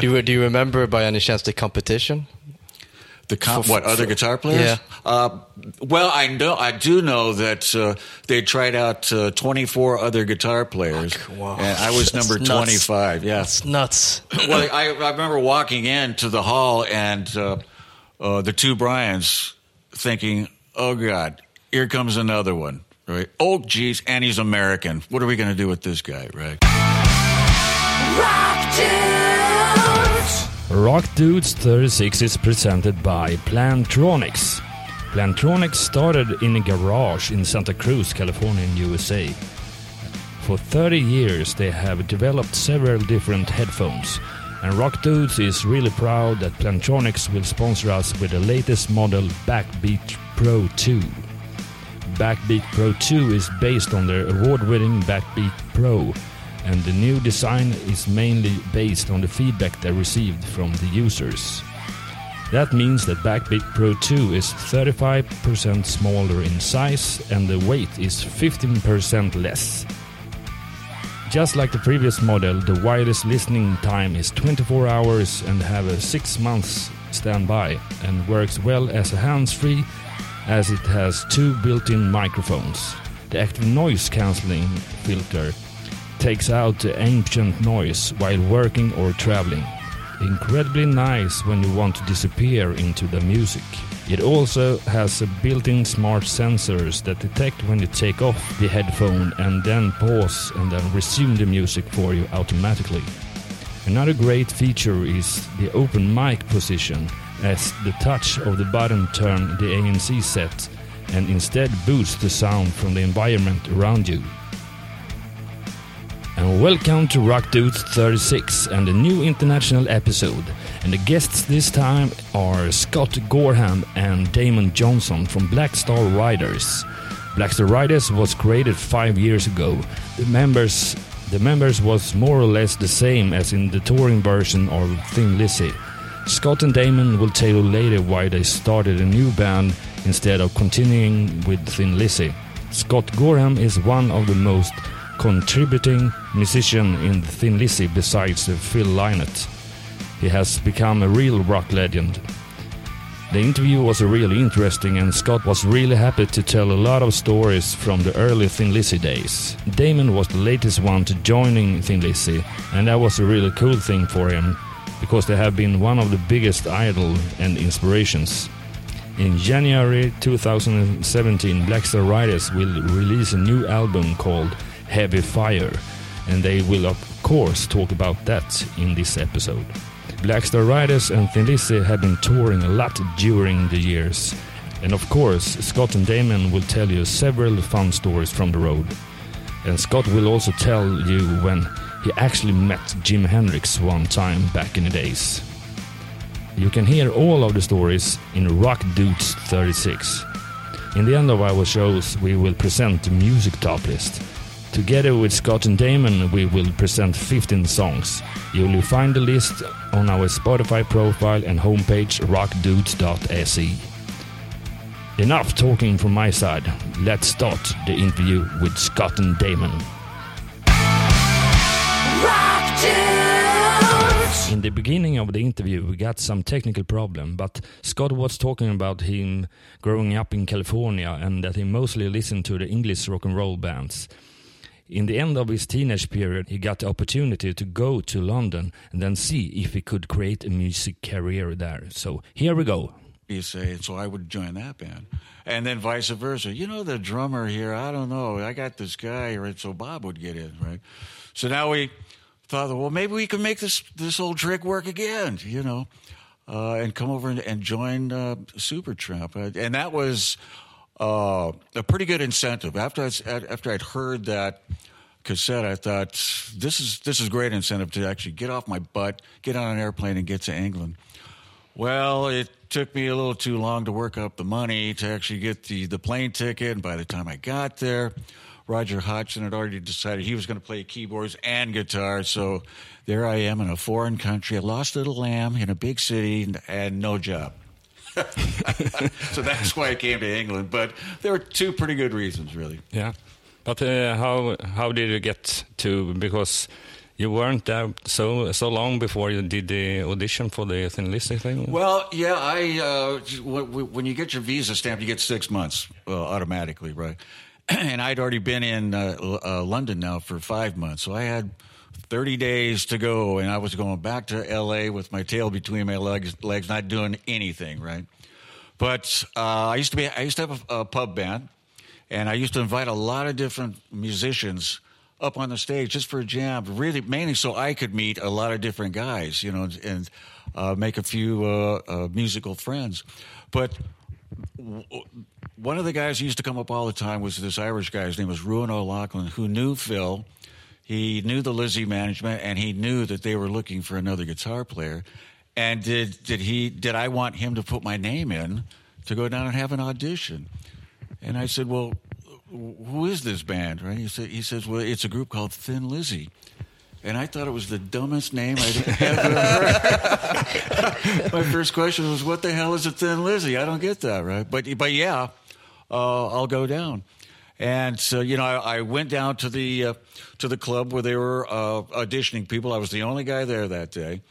do you do you remember by any chance the competition? The com- For- what other for- guitar players? Yeah. Uh, well, I know I do know that uh, they tried out uh, 24 other guitar players, Wow. and I was That's number nuts. 25. Yeah. That's nuts. well, I, I remember walking into the hall and uh, uh, the two Brians thinking, "Oh God, here comes another one." Right? Oh, geez, and he's American. What are we going to do with this guy? Right? Rock Dudes 36 is presented by Plantronics. Plantronics started in a garage in Santa Cruz, California, in USA. For 30 years, they have developed several different headphones, and Rock Dudes is really proud that Plantronics will sponsor us with the latest model Backbeat Pro 2. Backbeat Pro 2 is based on their award-winning Backbeat Pro, and the new design is mainly based on the feedback they received from the users. That means that Backbeat Pro 2 is 35% smaller in size and the weight is 15% less. Just like the previous model, the wireless listening time is 24 hours and have a 6 months standby and works well as a hands-free as it has two built-in microphones. The active noise cancelling filter takes out the ancient noise while working or traveling. Incredibly nice when you want to disappear into the music. It also has built-in smart sensors that detect when you take off the headphone and then pause and then resume the music for you automatically. Another great feature is the open mic position as the touch of the button turn the ANC set and instead boosts the sound from the environment around you. And welcome to Rock Dudes 36 and a new international episode. And the guests this time are Scott Gorham and Damon Johnson from Black Star Riders. Black Star Riders was created five years ago. The members, the members was more or less the same as in the touring version of Thin Lizzy. Scott and Damon will tell you later why they started a new band instead of continuing with Thin Lizzy. Scott Gorham is one of the most contributing musician in Thin Lizzy besides Phil Lynott. He has become a real rock legend. The interview was really interesting and Scott was really happy to tell a lot of stories from the early Thin Lizzy days. Damon was the latest one to joining Thin Lizzy and that was a really cool thing for him because they have been one of the biggest idol and inspirations. In January 2017, Blackstar Riders will release a new album called Heavy Fire, and they will, of course, talk about that in this episode. Blackstar Riders and Thin Lizzy have been touring a lot during the years, and of course, Scott and Damon will tell you several fun stories from the road. And Scott will also tell you when he actually met Jim Hendrix one time back in the days. You can hear all of the stories in Rock Dudes 36. In the end of our shows, we will present the music top list. Together with Scott and Damon, we will present 15 songs. You will find the list on our Spotify profile and homepage rockdudes.se. Enough talking from my side. Let's start the interview with Scott and Damon. In the beginning of the interview, we got some technical problem, but Scott was talking about him growing up in California and that he mostly listened to the English rock and roll bands. In the end of his teenage period, he got the opportunity to go to London and then see if he could create a music career there. So here we go. You say, so I would join that band. And then vice versa. You know, the drummer here, I don't know. I got this guy, right? So Bob would get in, right? So now we thought, well, maybe we can make this, this old trick work again, you know, uh, and come over and, and join uh, Supertramp. Uh, And that was uh, a pretty good incentive. After, I, after I'd heard that cassette, I thought, this is, this is great incentive to actually get off my butt, get on an airplane, and get to England. Well, it took me a little too long to work up the money to actually get the, the plane ticket. And by the time I got there, Roger Hodgson had already decided he was going to play keyboards and guitar. So there I am in a foreign country, a lost little lamb in a big city, and, and no job. so that's why I came to England. But there were two pretty good reasons, really. Yeah, but uh, how how did you get to? Because You weren't there so so long before you did the audition for the Thin Lizzy thing. Well, yeah, I uh, when, when you get your visa stamped, you get six months uh, automatically, right? and I'd already been in uh, uh, London now for five months, so I had 30 days to go, and I was going back to L.A. with my tail between my legs, legs not doing anything, right? But uh, I used to be I used to have a, a pub band, and I used to invite a lot of different musicians up on the stage just for a jam, really mainly so I could meet a lot of different guys, you know, and uh, make a few uh, uh, musical friends. But w- one of the guys who used to come up all the time was this Irish guy. His name was Ruan O'Lochlainn, who knew Phil. He knew the Lizzy management, and he knew that they were looking for another guitar player. And did did he did I want him to put my name in to go down and have an audition? And I said, well who is this band? Right? He said, he says, well, it's a group called Thin Lizzy. And I thought it was the dumbest name I'd ever heard. My first question was, what the hell is a Thin Lizzy? I don't get that, right? But, but yeah, uh, I'll go down. And so, you know, I, I went down to the uh, to the club where they were uh, auditioning people. I was the only guy there that day,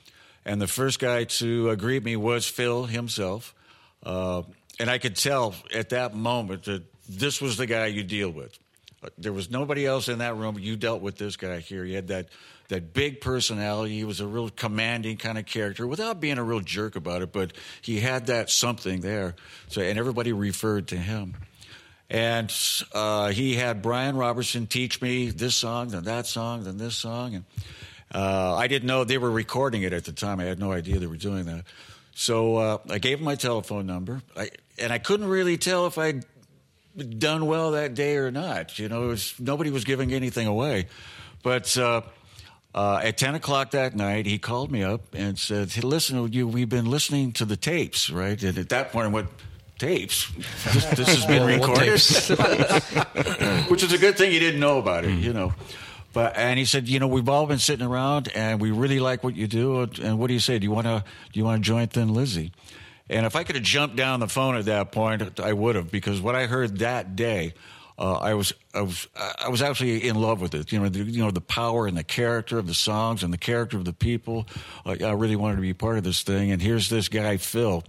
and the first guy to uh, greet me was Phil himself. Uh, and I could tell at that moment that this was the guy you deal with. Uh, there was nobody else in that room. You dealt with this guy here. He had that that big personality. He was a real commanding kind of character without being a real jerk about it, but he had that something there. So and everybody referred to him. And uh, he had Brian Robertson teach me this song, then that song, then this song, and uh, I didn't know they were recording it at the time. I had no idea they were doing that. So uh, I gave him my telephone number, I, and I couldn't really tell if I'd done well that day or not. You know, was, nobody was giving anything away. But uh, uh, at 10 o'clock that night, he called me up and said, hey, listen, you, we've been listening to the tapes, right? And at that point, I went, tapes? This, this has been recorded? Which is a good thing he didn't know about it, you know. But and he said, you know, we've all been sitting around, and we really like what you do. And what do you say? Do you want to do you want to join Thin Lizzy? And if I could have jumped down the phone at that point, I would have, because what I heard that day, uh, I was I was I was actually in love with it. You know, the, you know the power and the character of the songs and the character of the people. Uh, I really wanted to be part of this thing. And here's this guy Phil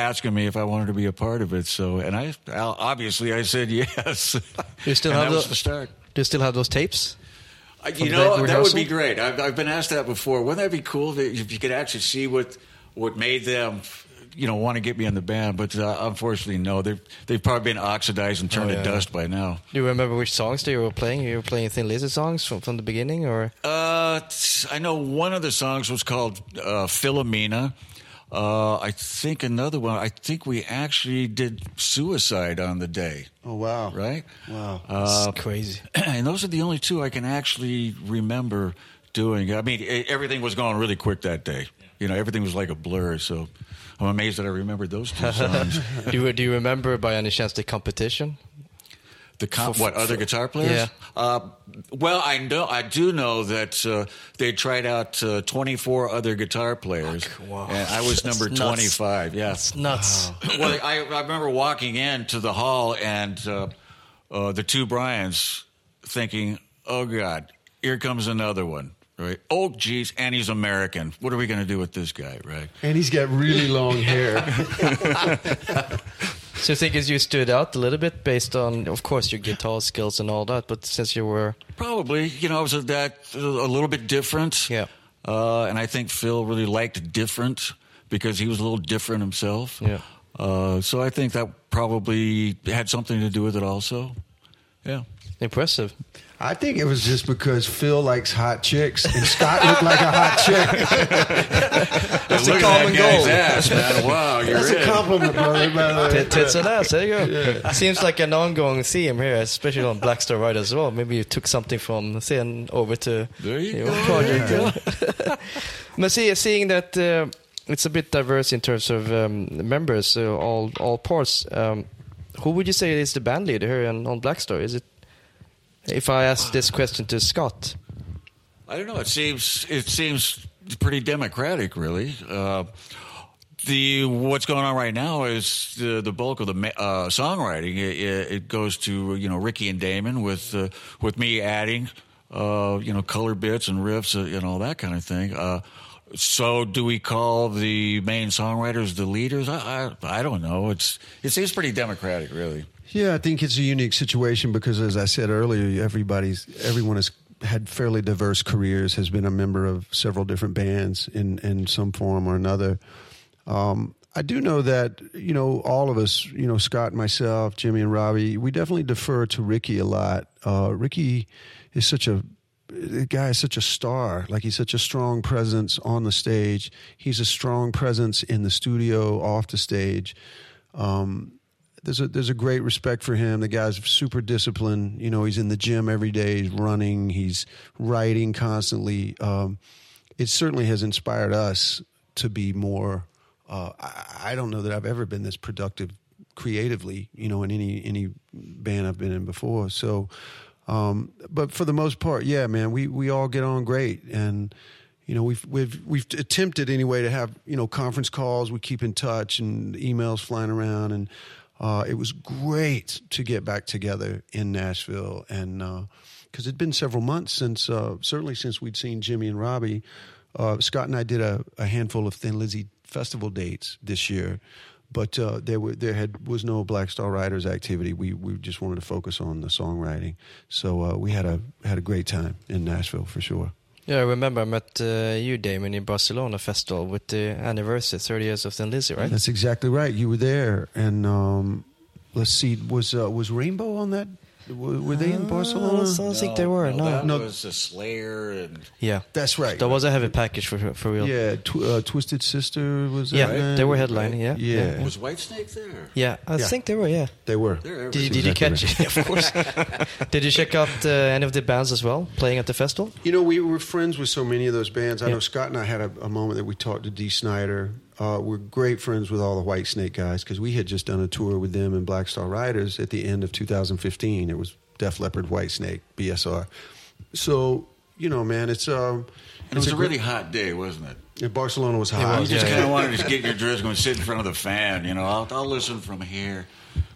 asking me if I wanted to be a part of it. So, and I obviously I said yes. You still have that was the, start. Do you still have those tapes? From You know, that would be great. I've, I've been asked that before. Wouldn't that be cool if you could actually see what what made them, you know, want to get me in the band? But uh, unfortunately, no. They've they've probably been oxidized and turned Oh, to dust by now. Do you remember which songs they were playing? You were playing Thin Lizzy songs from, from the beginning, or Uh, I know one of the songs was called uh, Philomena. Uh, I think another one. I think we actually did "Suicide" on the day, Oh wow! right? Wow. Uh, it's crazy? and those are the only two I can actually remember doing. I mean, everything was going really quick that day. You know, everything was like a blur. So I'm amazed that I remembered those two songs. do you do you remember by any chance the competition? The com- For- what for- other guitar players? Yeah. Uh, well, I know I do know that uh, they tried out uh, 24 other guitar players, Wow. and I was That's number nuts. 25. Yeah. It's nuts. well, I, I remember walking into the hall and uh, uh, the two Brians thinking, "Oh God, here comes another one." Right? Oh, geez, and he's American. What are we going to do with this guy? Right? And he's got really long hair. So you think as you stood out a little bit based on, of course, your guitar skills and all that, but since you were Probably, you know, I was a, that a little bit different. Yeah. Uh, and I think Phil really liked different because he was a little different himself. Yeah. Uh, so I think that probably had something to do with it also. Yeah. impressive, I think it was just because Phil likes hot chicks and Scott looked like a hot chick. That's a at common goal. ass, man. Wow, you're That's a in. compliment, brother. By the way. T- Tits and ass, there you go. Seems like an ongoing theme here, especially on Black Star Ride as well. Maybe you took something from Sin over to There you your go. project. but see, seeing that uh, it's a bit diverse in terms of um, members, uh, all all parts. Um, who would you say is the band leader here on, on Black Star? Is it? If I ask this question to Scott, I don't know. It seems it seems pretty democratic, really. Uh, the what's going on right now is the the bulk of the uh, songwriting. It, it goes to you know Ricky and Damon with uh, with me adding uh, you know, color bits and riffs uh, and all that kind of thing. Uh, so, do we call the main songwriters the leaders? I, I, I don't know. It's it seems pretty democratic, really. Yeah, I think it's a unique situation because, as I said earlier, everybody's everyone has had fairly diverse careers, has been a member of several different bands in in some form or another. Um, I do know that you know all of us, you know Scott, myself, Jimmy, and Robbie, we definitely defer to Ricky a lot. Uh, Ricky is such a the guy is such a star. Like he's such a strong presence on the stage. He's a strong presence in the studio, off the stage. Um, there's a there's a great respect for him. The guy's super disciplined. You know, he's in the gym every day. He's running. He's writing constantly. Um, it certainly has inspired us to be more. Uh, I, I don't know that I've ever been this productive creatively. You know, in any any band I've been in before. So, um, but for the most part, yeah, man, we we all get on great and you know we've we've we've attempted anyway to have you know conference calls we keep in touch and emails flying around and uh, it was great to get back together in Nashville, and because uh, it'd been several months since, uh, certainly since we'd seen Jimmy and Robbie. Uh, Scott and I did a, a, handful of Thin Lizzy festival dates this year, but uh, there were there had was no Black Star Riders activity. We we just wanted to focus on the songwriting, so uh, we had a had a great time in Nashville for sure. Yeah, I remember I met uh, you, Damon, in Barcelona festival with the anniversary, 30 years of Thin Lizzy, right? That's exactly right. You were there, and um, let's see, was uh, was Rainbow on that were they in Barcelona? I don't think they were. No, that No. was a Slayer and yeah, That's right. that was a heavy package for for real. Yeah, tw- uh, Twisted Sister was. Yeah, that they were right? headlining. Yeah, Yeah. was Whitesnake there? yeah. I Yeah. think they were. Yeah. They were. They're Did, everywhere. did you exactly catch? it? of course. did you check out uh, any of the bands as well playing at the festival? You know, we were friends with so many of those bands. I Yeah. know Scott and I had a, a moment that we talked to Dee Snider. Uh, we're great friends with all the White Snake guys because we had just done a tour with them and Black Star Riders at the end of 2015. It was Def Leppard, White Snake, BSR. So you know, man, it's um, it was it's a great- really hot day, wasn't it? Yeah, Barcelona was It hot. was, You just Yeah, kind of wanted to get your dress going, sit in front of the fan. You know, I'll, I'll listen from here.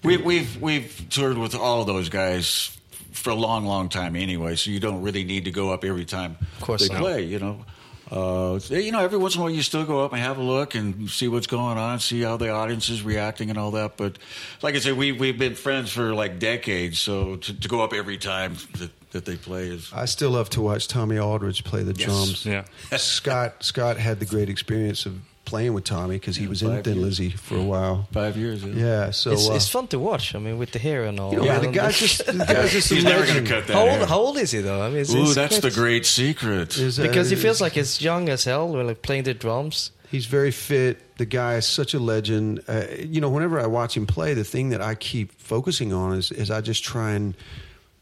We, we've we've toured with all of those guys for a long, long time anyway. So you don't really need to go up every time Of course they not. play. You know, uh, you know, every once in a while you still go up and have a look and see what's going on, see how the audience is reacting and all that. But like I said, we we've been friends for like decades. So to, to go up every time that, that they play is I still love to watch Tommy Aldridge play the Yes. drums. Yeah. Scott Scott had the great experience of playing with Tommy because he Yeah, was in five Thin years. Lizzy for a while. five years. Yeah, so it's, uh, it's fun to watch. I mean, with the hair and all. you know, I the don't guy's just the guy's just a He's never going to cut that. how old? hair. How old is he though? I mean, it's, Ooh, it's that's the great. great secret. Is, uh, because he feels like he's young as hell when like playing the drums. He's very fit. The guy is such a legend. Uh, you know, whenever I watch him play, the thing that I keep focusing on is, is I just try and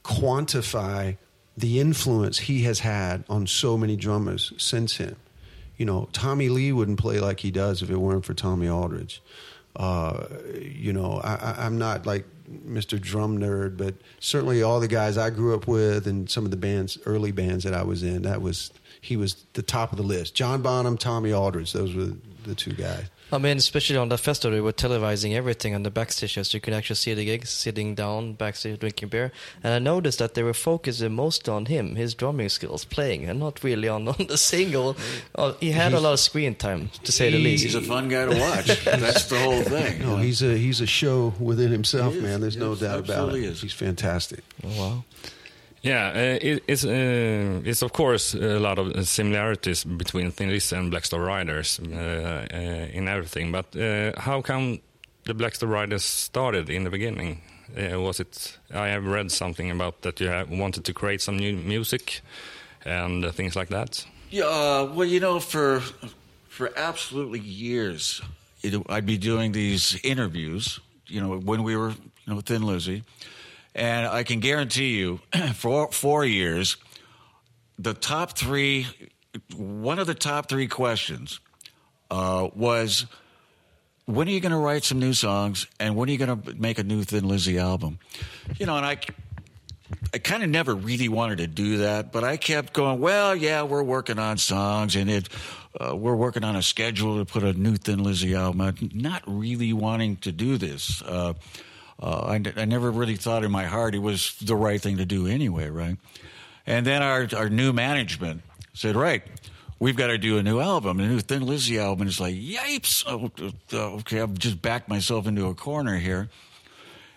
quantify the influence he has had on so many drummers since him. You know, Tommy Lee wouldn't play like he does if it weren't for Tommy Aldridge. Uh, you know, I, I'm not like Mr. Drum Nerd, but certainly all the guys I grew up with and some of the bands, early bands that I was in, that was he was the top of the list. John Bonham, Tommy Aldridge, those were the two guys. I mean, especially on the festival, they were televising everything on the backstage, so you could actually see the gigs, sitting down backstage drinking beer. And I noticed that they were focusing most on him, his drumming skills, playing, and not really on, on the single. Uh, he had a lot of screen time, to say the least. He's a fun guy to watch. That's the whole thing. No, he's a he's a show within himself, He is. man. There's no Yes, doubt about it. He's fantastic. Oh, wow. Yeah, uh, it, it's uh, it's of course a lot of similarities between Thin Lizzy and Black Star Riders uh, uh, in everything. But uh, how come the Black Star Riders started in the beginning? Uh, was it? I have read something about that you wanted to create some new music and things like that. Yeah, well, you know, for for absolutely years, it, I'd be doing these interviews. You know, when we were, you know, Thin Lizzy, and I can guarantee you, for four years, the top three, one of the top three questions uh, was, when are you going to write some new songs, and when are you going to make a new Thin Lizzy album? You know, and I I kind of never really wanted to do that, but I kept going. Well, yeah, we're working on songs, and it uh, we're working on a schedule to put a new Thin Lizzy album. Not really wanting to do this. Uh, uh, I, I never really thought in my heart it was the right thing to do anyway, right? And then our, our new management said, right, we've got to do a new album, a new Thin Lizzy album. And it's like, yipes. Oh, uh, okay, I've just backed myself into a corner here.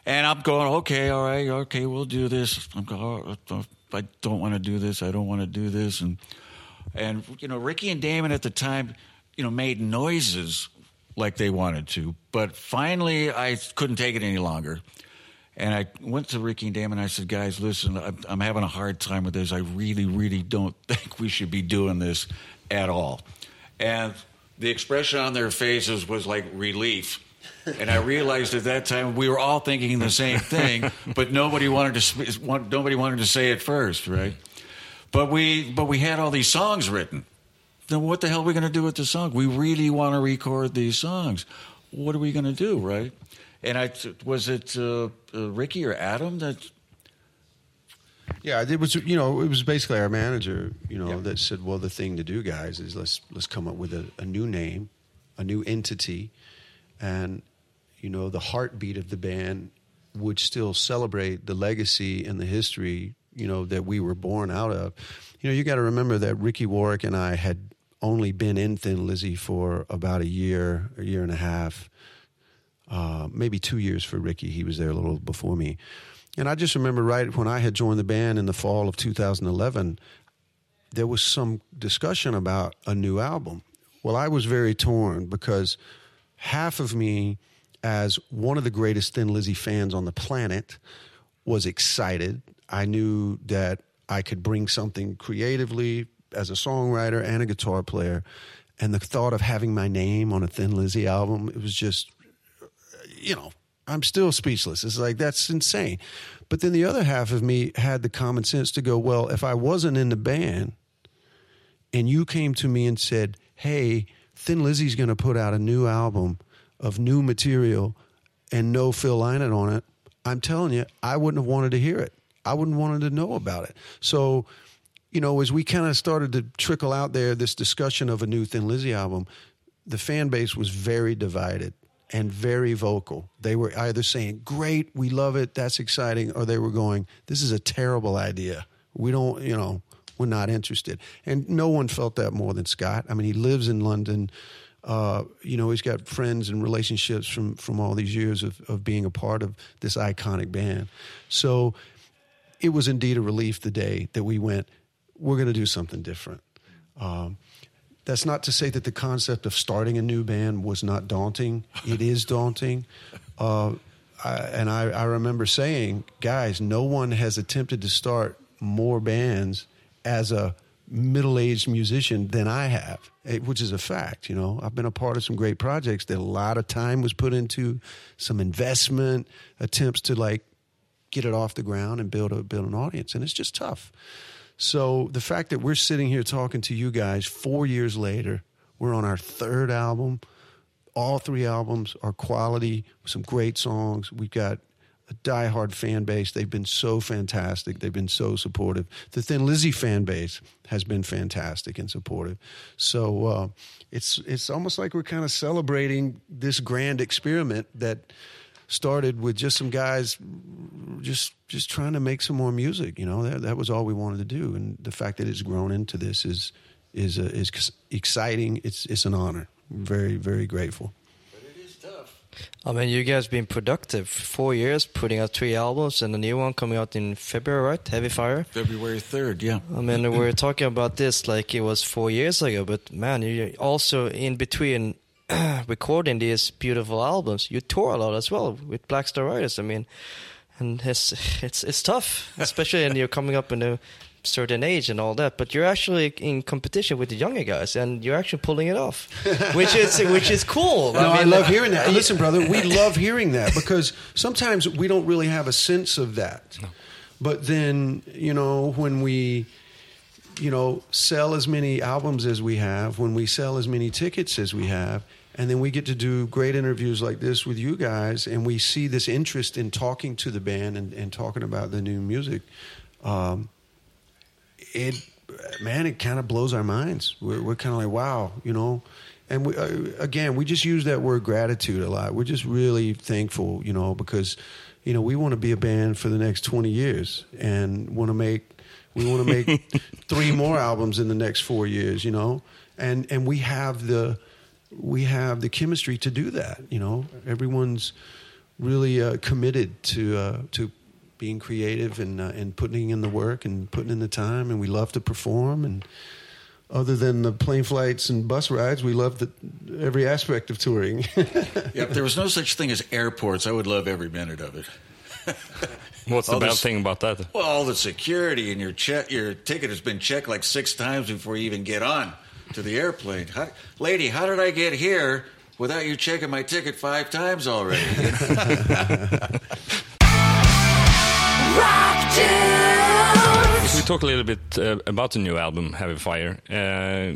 And I'm going, okay, all right, okay, we'll do this. I'm going, oh, I don't want to do this. I don't want to do this. And, and, you know, Ricky and Damon at the time, you know, made noises like they wanted to. But finally, I couldn't take it any longer. And I went to Ricky and Damon and I said, guys, listen, I'm, I'm having a hard time with this. I really, really don't think we should be doing this at all. And the expression on their faces was like relief. And I realized at that time we were all thinking the same thing, but nobody wanted to nobody wanted to say it first, right? But we but we had all these songs written. Then what the hell are we going to do with the song? We really want to record these songs. What are we going to do, right? And I was it uh, uh, Ricky or Adam that yeah, it was you know it was basically our manager you know yeah. that said, well, the thing to do, guys, is let's let's come up with a, a, new name, a new entity, and you know the heartbeat of the band would still celebrate the legacy and the history you know that we were born out of. You know, you got to remember that Ricky Warwick and I had only been in Thin Lizzy for about a year, a year and a half, uh, maybe two years for Ricky. He was there a little before me. And I just remember right when I had joined the band in the fall of 2011, there was some discussion about a new album. Well, I was very torn because half of me, as one of the greatest Thin Lizzy fans on the planet, was excited. I knew that I could bring something creatively as a songwriter and a guitar player. And the thought of having my name on a Thin Lizzy album, it was just, you know, I'm still speechless. It's like, that's insane. But then the other half of me had the common sense to go, well, if I wasn't in the band and you came to me and said, hey, Thin Lizzy's going to put out a new album of new material and no Phil Lynott on it, I'm telling you, I wouldn't have wanted to hear it. I wouldn't wanted to know about it. So, you know, as we kind of started to trickle out there this discussion of a new Thin Lizzy album, the fan base was very divided and very vocal. They were either saying, Great, we love it, that's exciting, or they were going, This is a terrible idea. We don't, you know, we're not interested. And no one felt that more than Scott. I mean, he lives in London. Uh, you know, he's got friends and relationships from, from all these years of, of being a part of this iconic band. So it was indeed a relief the day that we went, we're going to do something different. Um, that's not to say that the concept of starting a new band was not daunting. It is daunting. Uh, I, and I, I, remember saying, guys, no one has attempted to start more bands as a middle aged musician than I have, eh, which is a fact. You know, I've been a part of some great projects that a lot of time was put into, some investment, attempts to like get it off the ground and build a build an audience, and it's just tough. So the fact that we're sitting here talking to you guys four years later, we're on our third album. All three albums are quality, some great songs. We've got a diehard fan base. They've been so fantastic. They've been so supportive. The Thin Lizzy fan base has been fantastic and supportive. So uh, it's it's almost like we're kind of celebrating this grand experiment that started with just some guys just just trying to make some more music. You know, that that was all we wanted to do, and the fact that it's grown into this is is uh, is exciting. It's it's an honor. very very grateful. But it is tough. I mean, you guys been productive four years, putting out three albums, and a new one coming out in February, right? Heavy Fire. February third, yeah. I mean, we were talking about this like it was four years ago, but man, you also in between recording these beautiful albums, you tour a lot as well with Black Star Riders. I mean, and it's it's it's tough, especially when you're coming up in a certain age and all that. But you're actually in competition with the younger guys, and you're actually pulling it off, which is which is cool. No, I, mean, I love hearing that. Listen, brother, we love hearing that because sometimes we don't really have a sense of that. No. But then, you know, when we you know, sell as many albums as we have, when we sell as many tickets as we have, and then we get to do great interviews like this with you guys, and we see this interest in talking to the band and, and talking about the new music. Um, it, man, it kind of blows our minds. We're, we're kind of like, wow, you know. And we, uh, again, we just use that word gratitude a lot. We're just really thankful, you know, because, you know, we want to be a band for the next 20 years and want to make We want to make three more albums in the next four years, you know, and and we have the we have the chemistry to do that. You know, everyone's really uh, committed to uh, to being creative and uh, and putting in the work and putting in the time, and we love to perform. And other than the plane flights and bus rides, we love the, every aspect of touring. if there was no such thing as airports, I would love every minute of it. What's the All bad this- thing about that? Well, all the security and your check, your ticket has been checked like six times before you even get on to the airplane. How, lady, how did I get here without you checking my ticket five times already? If we talk a little bit uh, about the new album, Heavy Fire, uh,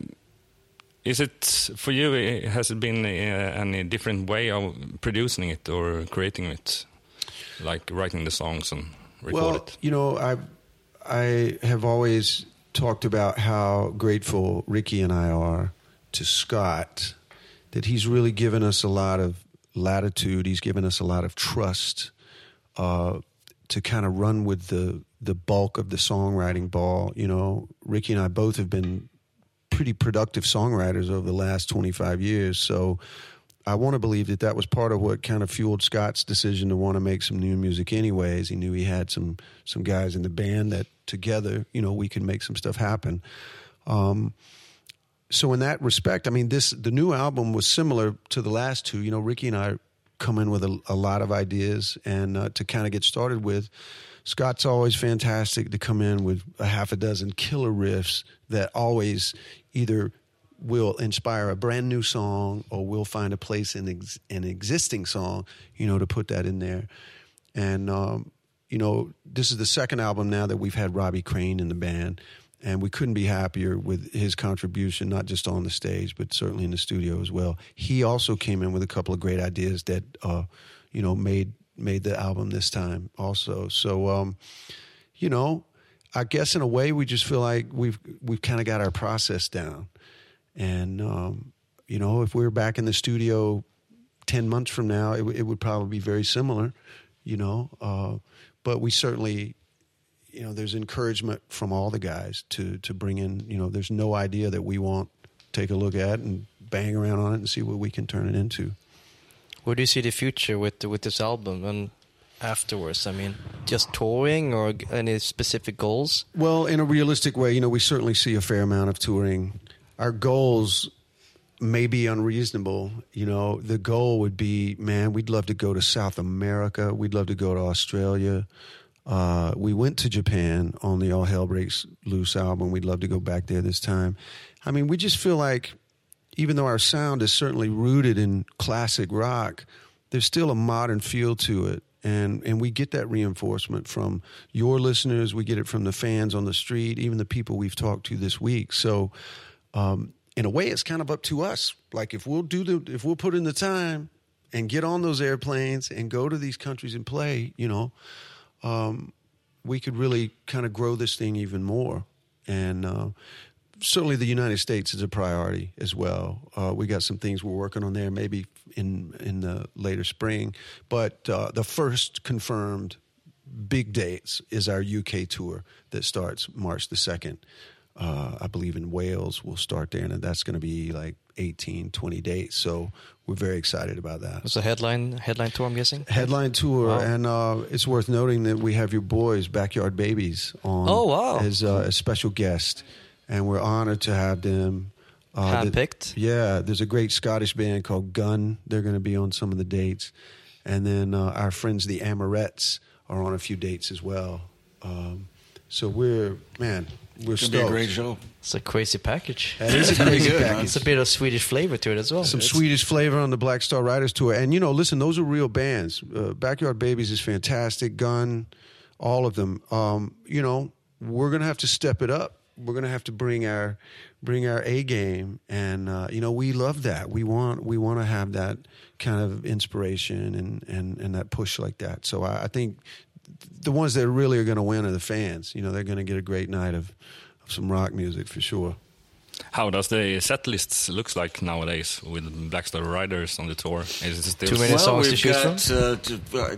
is it for you? Has it been uh, any different way of producing it or creating it, like writing the songs and record well, it? you know, I I have always talked about how grateful Ricky and I are to Scott that he's really given us a lot of latitude. He's given us a lot of trust uh, to kind of run with the the bulk of the songwriting ball. You know, Ricky and I both have been pretty productive songwriters over the last 25 years. So I want to believe that that was part of what kind of fueled Scott's decision to want to make some new music anyways. He knew he had some some guys in the band that together, you know, we could make some stuff happen. Um, so in that respect, I mean, this the new album was similar to the last two. You know, Ricky and I come in with a, a lot of ideas, and uh, to kind of get started with, Scott's always fantastic to come in with a half a dozen killer riffs that always either will inspire a brand new song or we'll find a place in ex- an existing song, you know, to put that in there. And um, you know, this is the second album now that we've had Robbie Crane in the band, and we couldn't be happier with his contribution, not just on the stage, but certainly in the studio as well. He also came in with a couple of great ideas that, uh, you know, made made the album this time also. So, um, you know, I guess in a way we just feel like we've we've kind of got our process down, and um, you know, if we were back in the studio ten months from now, it, w- it would probably be very similar, you know. Uh, but we certainly, you know, there's encouragement from all the guys to to bring in. You know, there's no idea that we won't take a look at and bang around on it and see what we can turn it into. Where do you see the future with with this album and afterwards? I mean, just touring or any specific goals? Well, in a realistic way, you know, we certainly see a fair amount of touring. Our goals may be unreasonable. You know, the goal would be, man, we'd love to go to South America. We'd love to go to Australia. Uh, we went to Japan on the All Hell Breaks Loose album. We'd love to go back there this time. I mean, we just feel like, even though our sound is certainly rooted in classic rock, there's still a modern feel to it. And, and we get that reinforcement from your listeners. We get it from the fans on the street, even the people we've talked to this week. So, um, in a way, it's kind of up to us. Like if we'll do the, if we'll put in the time and get on those airplanes and go to these countries and play, you know, um, we could really kind of grow this thing even more. And uh, certainly, the United States is a priority as well. Uh, we got some things we're working on there, maybe in in the later spring. But uh, the first confirmed big dates is our UK tour that starts March the second. Uh, I believe in Wales we'll start there, and that's going to be like 18, 20 dates. So we're very excited about that It's a headline headline tour, I'm guessing. headline tour, Wow. and uh, it's worth noting that we have your boys, Backyard Babies, on Oh, wow. as uh, a special guest, and we're honored to have them. Uh, the- Handpicked? yeah, there's a great Scottish band called Gun. They're going to be on some of the dates, and then uh, our friends the Amorettes are on a few dates as well. Um, so we're man, we're It's gonna be a great show. It's a crazy package. That is a crazy good, package. It's a bit of Swedish flavor to it as well. some It's- Swedish flavor on the Black Star Riders tour. And you know, listen, those are real bands. Uh, Backyard Babies is fantastic. Gun, all of them. Um, you know, we're gonna have to step it up. We're gonna have to bring our bring our A game, and uh, you know, we love that. We want we want to have that kind of inspiration and and and that push like that. So I, I think the ones that really are going to win are the fans. You know, they're going to get a great night of, of some rock music for sure. How does the set lists looks like nowadays with Black Star Riders on the tour? Is it still Too many well, songs to choose got, from? Uh, to, uh,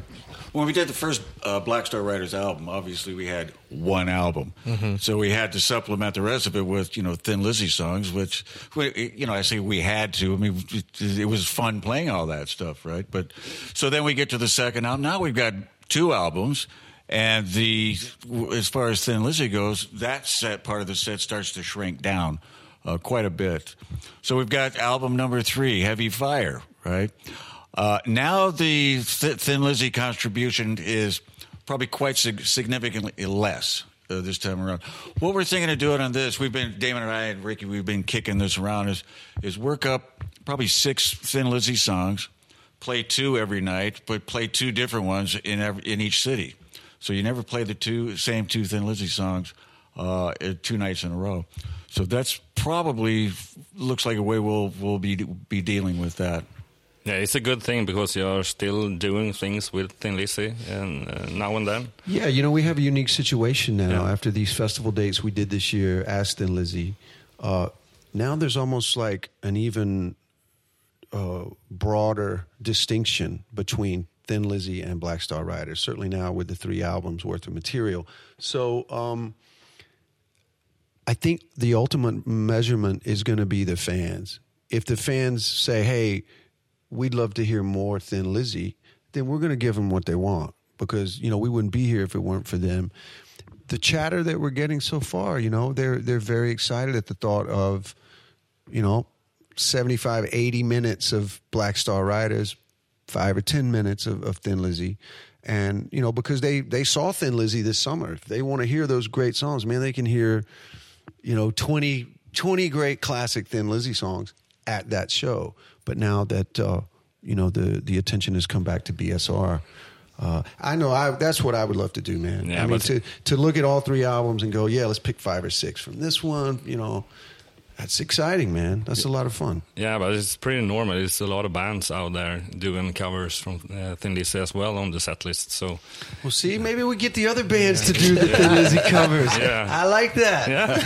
when we did the first uh, Black Star Riders album, obviously we had one album, Mm-hmm. so we had to supplement the rest of it with you know Thin Lizzy songs, which we, you know I say we had to. I mean, it, it was fun playing all that stuff, right? But so then we get to the second album. Now we've got two albums. And the as far as Thin Lizzy goes, that set part of the set starts to shrink down uh, quite a bit. So we've got album number three, Heavy Fire, right? Uh, now the Th- Thin Lizzy contribution is probably quite sig- significantly less uh, this time around. What we're thinking of doing on this, we've been Damon and I and Ricky, we've been kicking this around is is work up probably six Thin Lizzy songs, play two every night, but play two different ones in every, in each city. So you never play the two same two Thin Lizzy songs uh, uh, two nights in a row. So that's probably looks like a way we'll we'll be be dealing with that. Yeah, it's a good thing because you're still doing things with Thin Lizzy and uh, now and then. Yeah, you know, we have a unique situation now Yeah. after these festival dates we did this year, as Thin Lizzy. Uh, now there's almost like an even uh, broader distinction between Thin Lizzy and Black Star Riders, certainly now with the three albums worth of material. So um, I think the ultimate measurement is going to be the fans. If the fans say, hey, we'd love to hear more Thin Lizzy, then we're going to give them what they want because you know we wouldn't be here if it weren't for them. The chatter that we're getting so far, you know, they're they're very excited at the thought of, you know, 75, 80 minutes of Black Star Riders, five or ten minutes of, of Thin Lizzy. And, you know, because they they saw Thin Lizzy this summer. If they want to hear those great songs, man, they can hear, you know, 20, 20 great classic Thin Lizzy songs at that show. But now that uh, you know the the attention has come back to BSR, uh, I know I that's what I would love to do, man. Yeah, I mean to to look at all three albums and go, yeah, let's pick five or six from this one. You know, that's exciting, man. That's a lot of fun. Yeah, but it's pretty normal. There's a lot of bands out there doing covers from uh, Thin Lizzy as well on the set list. So Well, see, maybe we get the other bands to do the Thin Lizzy covers. Yeah. I like that. yeah,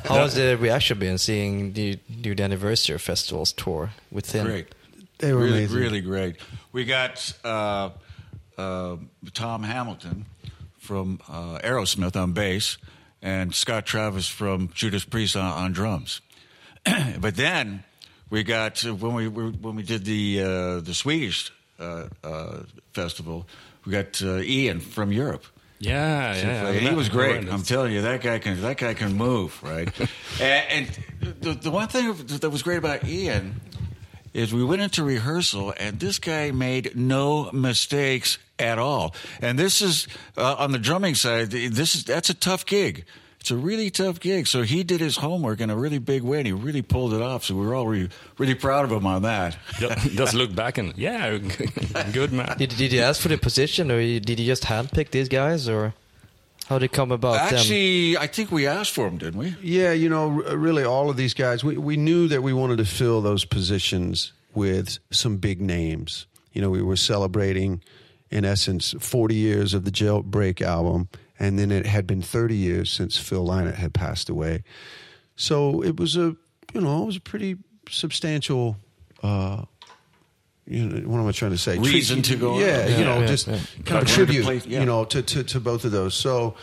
How was the reaction been seeing the new anniversary festivals tour with Thin? Great. They were really, amazing. really great. We got uh, uh, Tom Hamilton from uh, Aerosmith on bass and Scott Travis from Judas Priest on, on drums. but then we got uh, when we when we did the uh, the Swedish uh, uh, festival, we got uh, Ian from Europe. yeah, yeah. And he was great. I'm I'm telling you, that guy can that guy can move, right? and, and the, the one thing that was great about Ian is we went into rehearsal, and this guy made no mistakes at all. And this is uh, on the drumming side. This is that's a tough gig. It's a really tough gig. So he did his homework in a really big way, and he really pulled it off. So we were all really, really proud of him on that. just look back and yeah, good man. Did, did you ask for the position, or did you just handpick these guys, or how did it come about? them? Actually, I think we asked for them, didn't we? Yeah, you know, really, all of these guys, we, we knew that we wanted to fill those positions with some big names. You know, we were celebrating, in essence, 40 years of the Jailbreak album, and then it had been 30 years since Phil Lynott had passed away. So it was a, you know, it was a pretty substantial. Uh, you know, what am I trying to say? Reason to go. Yeah, Yeah, you know, yeah, just yeah. kind of tribute, play- yeah. you know, to, to, to both of those. So,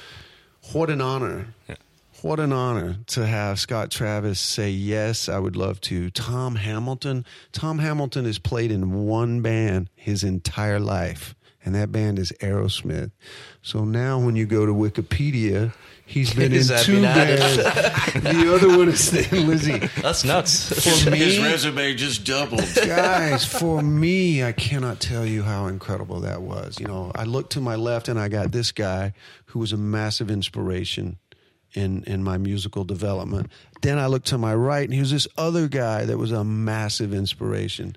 what an honor. What an honor to have Scott Travis say, Yes, I would love to. Tom Hamilton. Tom Hamilton has played in one band his entire life, and that band is Aerosmith. So now when you go to Wikipedia, he's been in two bands. the other one is Thin Lizzy. That's nuts. For me, His resume just doubled. guys, for me, I cannot tell you how incredible that was. You know, I looked to my left and I got this guy who was a massive inspiration in in my musical development. Then I looked to my right and he was this other guy that was a massive inspiration.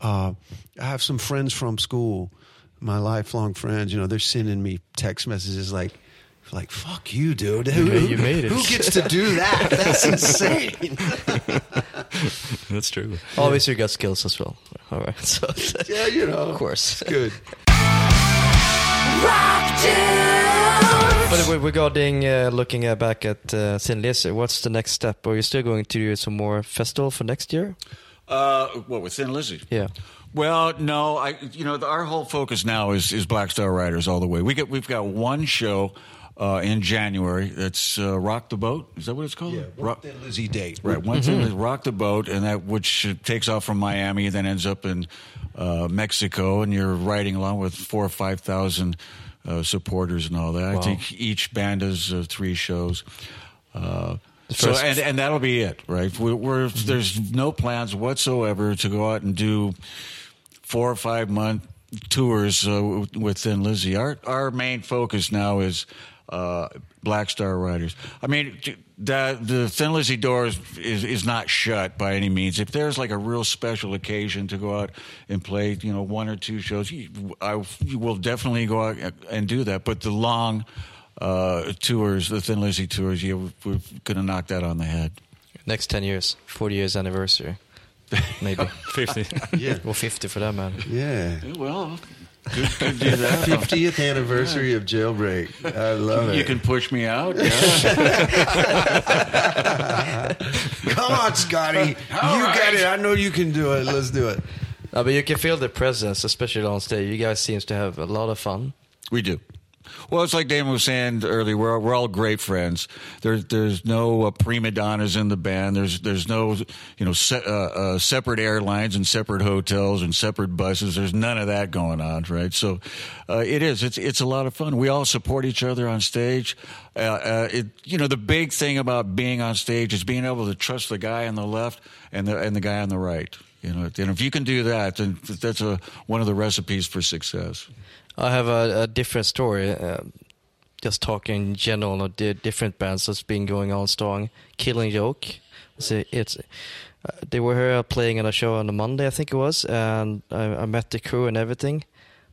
Uh, I have some friends from school, my lifelong friends. You know, they're sending me text messages like. Like fuck you, dude. Who, You made it. Who gets to do that? That's insane. That's true. Obviously, you got skills as well. All right, so yeah, you know. of course. Good. Rock tunes. But regarding uh, looking uh, back at uh, Thin Lizzy, what's the next step? Are you still going to do some more festival for next year? Uh, what with Thin Lizzy? Yeah. Well, no, I you know our whole focus now is is Black Star Riders all the way. We get we've got one show uh, in January. That's uh, Rock the Boat. Is that what it's called? Yeah, Rock, Thin Lizzy date. Right, one thing is Rock the Boat, and that which takes off from Miami, and then ends up in uh, Mexico, and you're riding along with four or five thousand uh, supporters and all that. I think each band does uh, three shows. Uh, so and and that'll be it, right? We're, we're there's no plans whatsoever to go out and do four or five month tours uh, with Thin Lizzy. Our our main focus now is uh, Black Star Riders. I mean, that the Thin Lizzy door is, is is not shut by any means. If there's like a real special occasion to go out and play, you know, one or two shows, I will definitely go out and do that. But the long uh, tours, the Thin Lizzy tours, yeah, we're, we're going to knock that on the head. Next 10 years, 40 years anniversary. Maybe. 50. Yeah. Well, 50 for that man. Yeah. Well, good, good do that. 50th anniversary of Jailbreak. I love it. You can push me out. Yeah. Come on, Scotty. you got it. I know you can do it. Let's do it. No, but you can feel the presence, especially on stage. You guys seems to have a lot of fun. We do. Well, it's like Damon was saying earlier. We're we're all great friends. There's there's no uh, prima donnas in the band. There's there's no you know se- uh, uh, separate airlines and separate hotels and separate buses. There's none of that going on, right? So uh, it is. It's it's a lot of fun. We all support each other on stage. Uh, uh, it you know the big thing about being on stage is being able to trust the guy on the left and the and the guy on the right. You know, and if you can do that, then that's a one of the recipes for success. I have a, a different story. Uh, just talking general of the different bands that's been going on strong. Killing Joke. So it's uh, they were here playing on a show on a Monday, I think it was, and I, I met the crew and everything.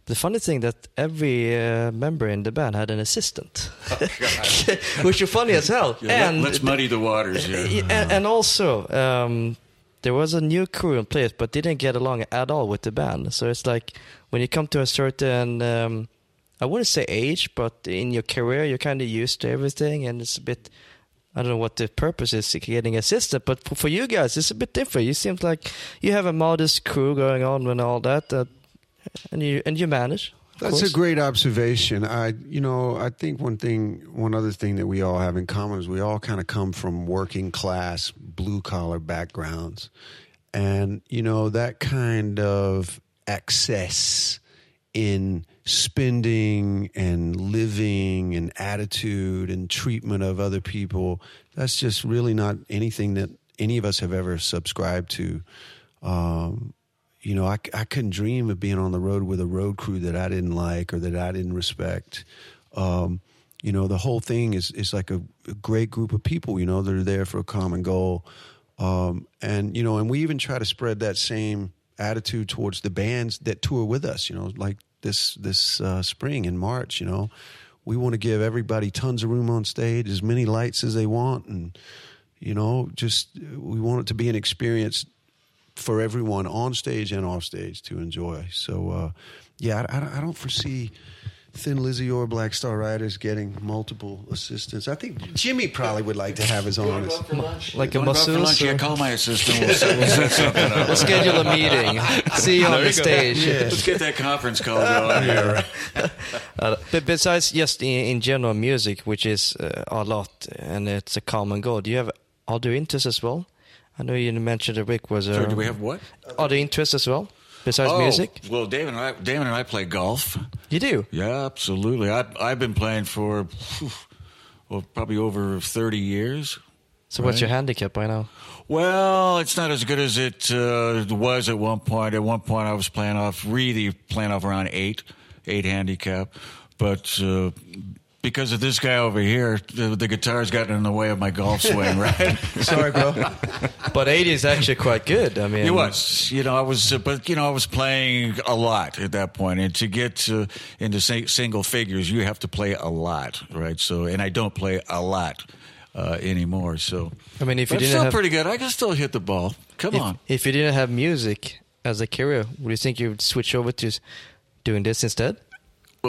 The funny thing that every uh, member in the band had an assistant, which is funny as hell. Yeah, and let, us muddy the waters. Yeah. Yeah, and, and also, um, there was a new crew in place, but didn't get along at all with the band. So it's like when you come to a certain, um, I wouldn't say age, but in your career, you're kind of used to everything, and it's a bit. I don't know what the purpose is getting assistant, but for, for you guys, it's a bit different. You seem like you have a modest crew going on and all that, uh, and you and you manage. That's course. a great observation. I, you know, I think one thing, one other thing that we all have in common is we all kind of come from working class, blue collar backgrounds, and you know that kind of excess in spending and living and attitude and treatment of other people. That's just really not anything that any of us have ever subscribed to. Um, you know, I, I couldn't dream of being on the road with a road crew that I didn't like or that I didn't respect. Um, you know, the whole thing is is like a, a great group of people. You know, that are there for a common goal, um, and you know, and we even try to spread that same attitude towards the bands that tour with us. You know, like this this uh, spring in March. You know, we want to give everybody tons of room on stage, as many lights as they want, and you know, just we want it to be an experience for everyone on stage and off stage to enjoy. So, uh, yeah, I, I, I don't foresee Thin Lizzy or Black Star Riders getting multiple assistants. I think Jimmy probably would like to have his own. ass- like a What about for lunch? masseuse. Yeah, call my assistant. We'll, we'll set something. We'll schedule a meeting. See you on the stage. Let's get that conference call going here. Uh, but besides just in, in general music, which is uh, a lot and it's a common goal, do you have other interests as well? I know you mentioned that Rick was a So do we have what? other interests as well besides oh, music. well, David and I, Damon and I play golf. You do. Yeah, absolutely. I, I've been playing for well, probably over thirty years. So what's your handicap by now? Well, it's not as good as it uh, was at one point. At one point, I was playing off really playing off around eight, eight handicap, but. Uh, because of this guy over here, the, the guitar's gotten in the way of my golf swing, right? Sorry, bro. But 80 is actually quite good. I mean, It was, you know, I was, uh, but you know, I was playing a lot at that point, and to get uh, into sing- single figures, you have to play a lot, right? So, and I don't play a lot uh, anymore. So, I mean, if you but didn't still have pretty good. I can still hit the ball. Come if, on. if you didn't have music as a career, would you think you would switch over to doing this instead?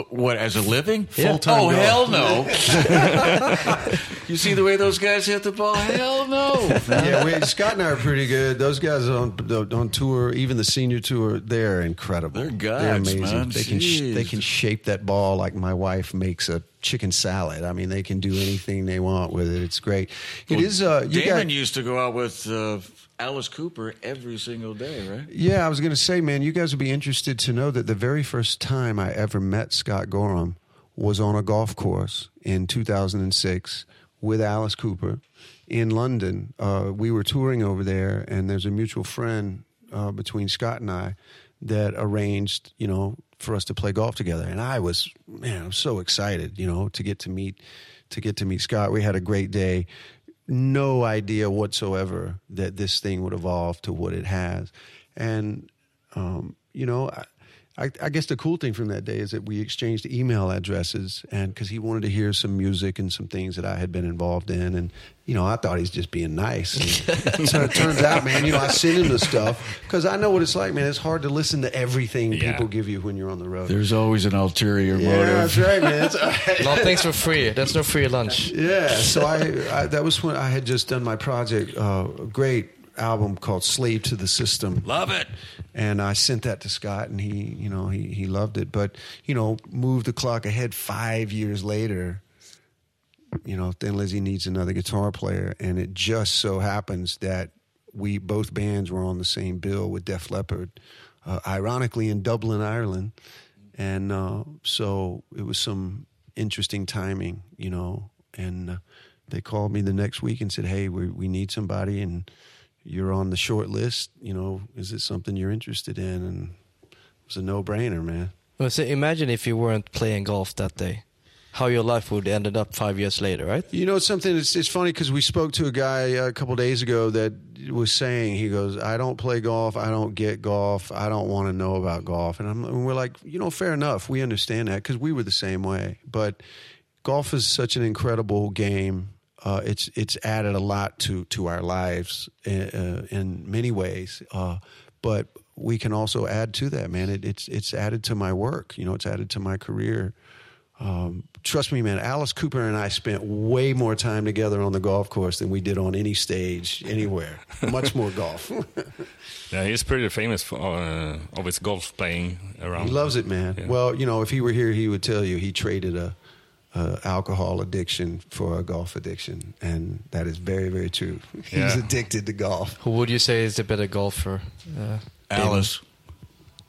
What as a living? Yeah. Full-time Oh golf. hell no! you see the way those guys hit the ball? Hell no! yeah, we, Scott and I are pretty good. Those guys on on tour, even the senior tour, they're incredible. They're gods, amazing. man. They can sh- Jeez. they can shape that ball like my wife makes a chicken salad. I mean, they can do anything they want with it. It's great. It is. Uh, you Damon got, used to go out with uh, Alice Cooper every single day, right? Yeah, I was going to say, man, you guys would be interested to know that the very first time I ever met Scott Gorham was on a golf course in 2006 with Alice Cooper in London. Uh, we were touring over there, and there's a mutual friend uh, between Scott and I that arranged, you know, for us to play golf together. And I was, man, I'm so excited, you know, to get to meet to get to meet Scott. We had a great day no idea whatsoever that this thing would evolve to what it has. And, um, you know, I, I, I guess the cool thing from that day is that we exchanged email addresses, and because he wanted to hear some music and some things that I had been involved in, and you know, I thought he's just being nice. And so it turns out, man, you know, I send him the stuff because I know what it's like, man. It's hard to listen to everything Yeah. people give you when you're on the road. There's always an ulterior yeah, motive. that's right, man. It's all right. No things for free. There's no free lunch. Yeah, so I, I that was when I had just done my project, uh, great album called "Slave to the System," Love it. and I sent that to Scott, and he, you know, he he loved it. But you know, move the clock ahead five years later. You know, Thin Lizzy needs another guitar player, and it just so happens that we both bands were on the same bill with Def Leppard, uh, ironically in Dublin, Ireland, and uh, so it was some interesting timing, you know. And uh, they called me the next week and said, "Hey, we we need somebody, and you're on the short list. You know, is it something you're interested in?" And it was a no brainer, man. Well, so imagine if you weren't playing golf that day, how your life would ended up five years later, right? You know, it's something. It's, it's funny because we spoke to a guy a couple days ago that was saying he goes, "I don't play golf. I don't get golf. I don't want to know about golf." And, I'm, and we're like, you know, fair enough. We understand that because we were the same way. But golf is such an incredible game. Uh, it's it's added a lot to to our lives in, uh, in many ways. Uh, but we can also add to that, man. It, it's it's added to my work. You know, it's added to my career. Um, trust me, man. Alice Cooper and I spent way more time together on the golf course than we did on any stage anywhere. Much more golf. Yeah, he's pretty famous for uh, of his golf playing around. he loves it, man. Yeah. Well, you know, if he were here, he would tell you he traded a, a alcohol addiction for a golf addiction, and that is very, very true. He's Yeah. addicted to golf. Who would you say is the better golfer? Uh, Alice.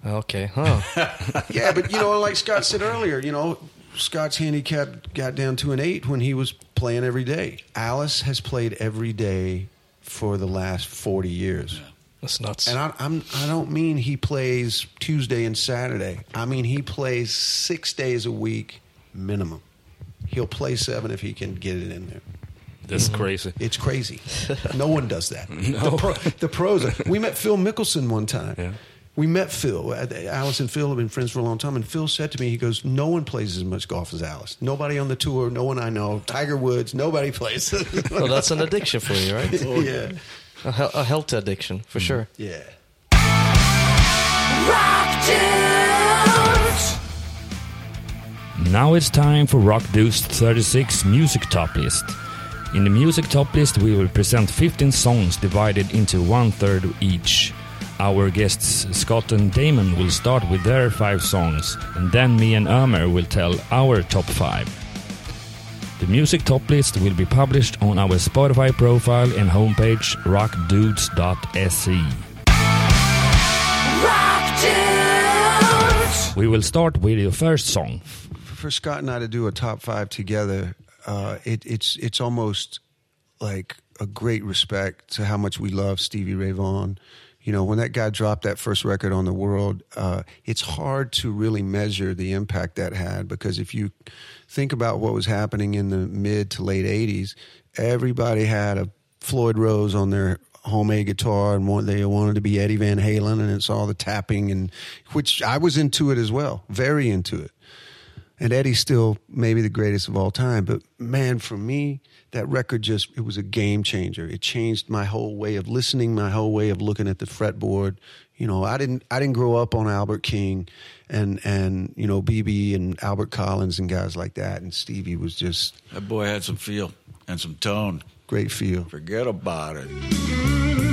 okay, huh? yeah, but you know, like Scott said earlier, you know, Scott's handicap got down to an eight when he was playing every day. Alice has played every day for the last forty years. That's nuts. And I, I'm, I don't mean he plays Tuesday and Saturday. I mean he plays six days a week minimum. He'll play seven if he can get it in there. That's Mm-hmm. crazy. It's crazy. no one does that. The, pro, the pros. We met Phil Mickelson one time. Yeah. We met Phil. Uh, Alice and Phil have been friends for a long time. And Phil said to me, he goes, No one plays as much golf as Alice. Nobody on the tour, no one I know. Tiger Woods, nobody plays. well, that's an addiction for you, right? yeah. A, he- a healthy addiction, for sure. Yeah. Now it's time for Rock Dudes 36 Music Top List. In the Music Top List, we will present 15 songs divided into one third each. Our guests Scott and Damon will start with their five songs, and then me and Ömer will tell our top five. The Music Top List will be published on our Spotify profile and homepage rockdudes.se. Rock We will start with your first song. For Scott and I to do a top five together, uh, it, it's it's almost like a great respect to how much we love Stevie Ray Vaughan. You know, when that guy dropped that first record on the world, uh, it's hard to really measure the impact that had because if you think about what was happening in the mid to late '80s, everybody had a Floyd Rose on their homemade guitar and they wanted to be Eddie Van Halen, and it's all the tapping and which I was into it as well, very into it and Eddie's still maybe the greatest of all time. But man, for me, that record just it was a game changer. It changed my whole way of listening, my whole way of looking at the fretboard. You know, I didn't I didn't grow up on Albert King and and you know BB and Albert Collins and guys like that. And Stevie was just That boy had some feel and some tone. great feel. Forget about it.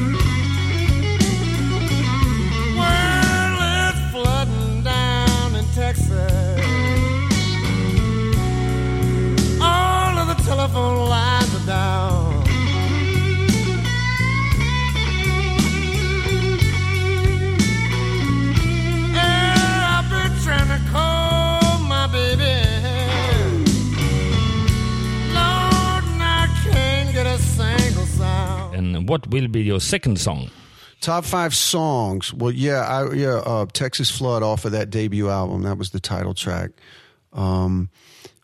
What will be your second song? Top five songs. Well, yeah, I, yeah. Uh, Texas Flood off of that debut album. That was the title track. Um,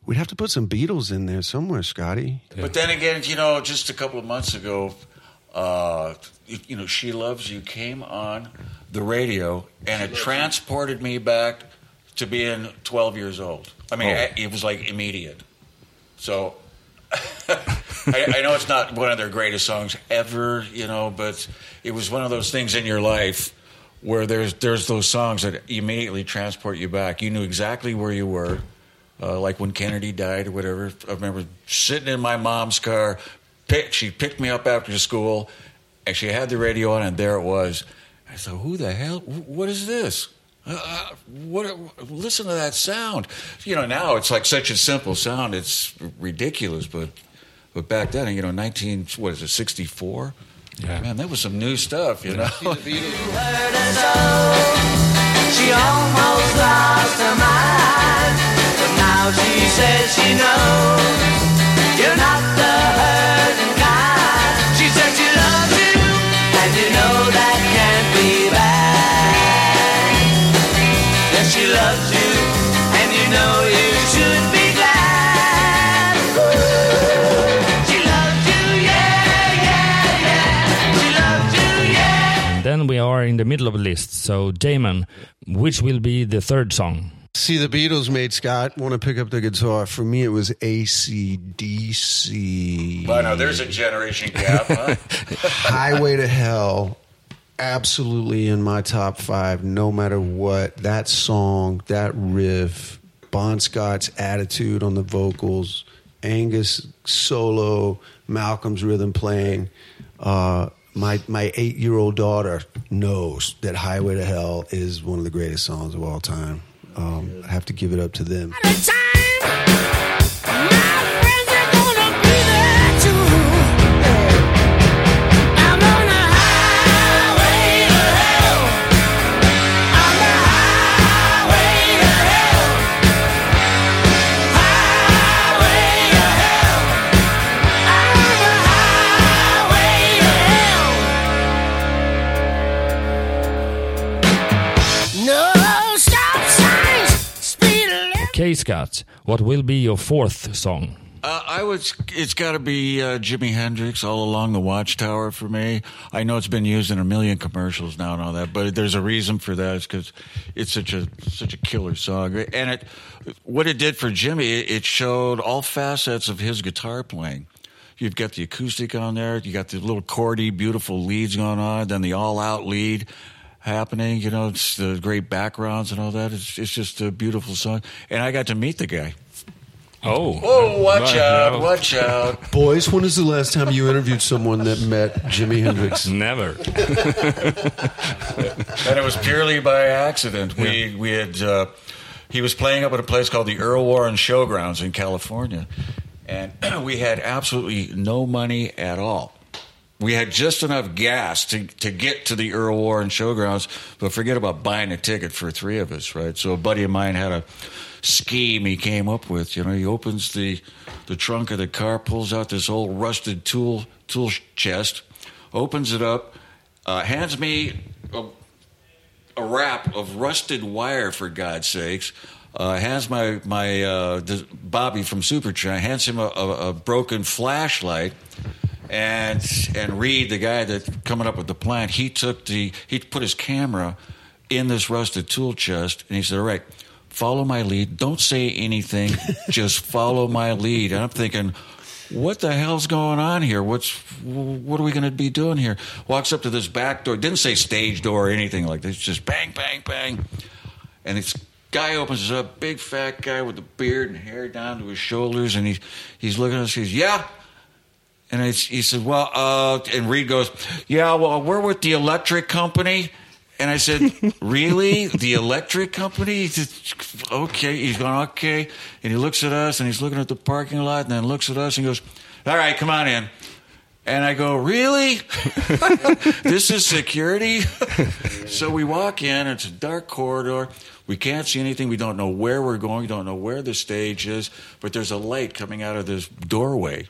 we'd have to put some Beatles in there somewhere, Scotty. But then again, you know, just a couple of months ago, uh, you, you know, "She Loves You" came on the radio, and it transported me back to being 12 years old. I mean, Oh. it was like immediate. So I, I know it's not one of their greatest songs ever, you know, but it was one of those things in your life where there's there's those songs that immediately transport you back. You knew exactly where you were, uh, like when Kennedy died or whatever. I remember sitting in my mom's car. Pick, she picked me up after school, and she had the radio on, and there it was. I thought, "Who the hell? What is this?" Uh, uh, what? Listen to that sound. You know, now it's like such a simple sound. It's ridiculous, but but back then, you know, nineteen what is it, sixty four? Yeah. Man, that was some new stuff. You know. She almost lost her mind, but now she says she knows you're not middle of the list. So, Damon, which will be the third song? See, the Beatles made Scott want to pick up the guitar. For me, it was ACDC. Well, now there's a generation gap. Huh? Highway to Hell, absolutely in my top five, no matter what. That song, that riff, Bon Scott's attitude on the vocals, Angus solo, Malcolm's rhythm playing. Uh, my my eight year old daughter knows that Highway to Hell is one of the greatest songs of all time. Um, I have to give it up to them. Scott, what will be your fourth song? Uh, I would. It's got to be uh, Jimi Hendrix all along the Watchtower for me. I know it's been used in a million commercials now and all that, but there's a reason for that. It's because it's such a such a killer song, and it what it did for Jimi, it, it showed all facets of his guitar playing. You've got the acoustic on there. You got the little chordy, beautiful leads going on. Then the all-out lead happening. You know, it's the great backgrounds and all that. It's it's just a beautiful song. And I got to meet the guy. Oh, Oh, watch Right, out! no. Watch out! Boys, when is the last time you interviewed someone that met Jimi Hendrix? Never. and it was purely by accident. We we had uh, he was playing up at a place called the Earl Warren Showgrounds in California, and we had absolutely no money at all. We had just enough gas to, to get to the Earl Warren Showgrounds, but forget about buying a ticket for three of us, right? So a buddy of mine had a scheme he came up with. You know, he opens the the trunk of the car, pulls out this old rusted tool tool chest, opens it up, uh, hands me a, a wrap of rusted wire for God's sakes. Uh, hands my my uh, Bobby from Supertramp hands him a, a, a broken flashlight, and and Reed, the guy that coming up with the plan, he took the he put his camera in this rusted tool chest, and he said, "All right, follow my lead. Don't say anything. just follow my lead." And I'm thinking, what the hell's going on here? What's what are we going to be doing here? Walks up to this back door. Didn't say stage door or anything like this. Just bang, bang, bang. And this guy opens it up. Big fat guy with the beard and hair down to his shoulders, and he's he's looking at us. He goes, "Yeah." And I, he said, "Well," uh, and Reed goes, "Yeah, well, we're with the electric company." And I said, "Really, the electric company?" He said, "Okay." He's going, "Okay," and he looks at us, and he's looking at the parking lot, and then looks at us, and goes, "All right, come on in." And I go, "Really? this is security?" so we walk in. It's a dark corridor. We can't see anything. We don't know where we're going. We don't know where the stage is. But there's a light coming out of this doorway.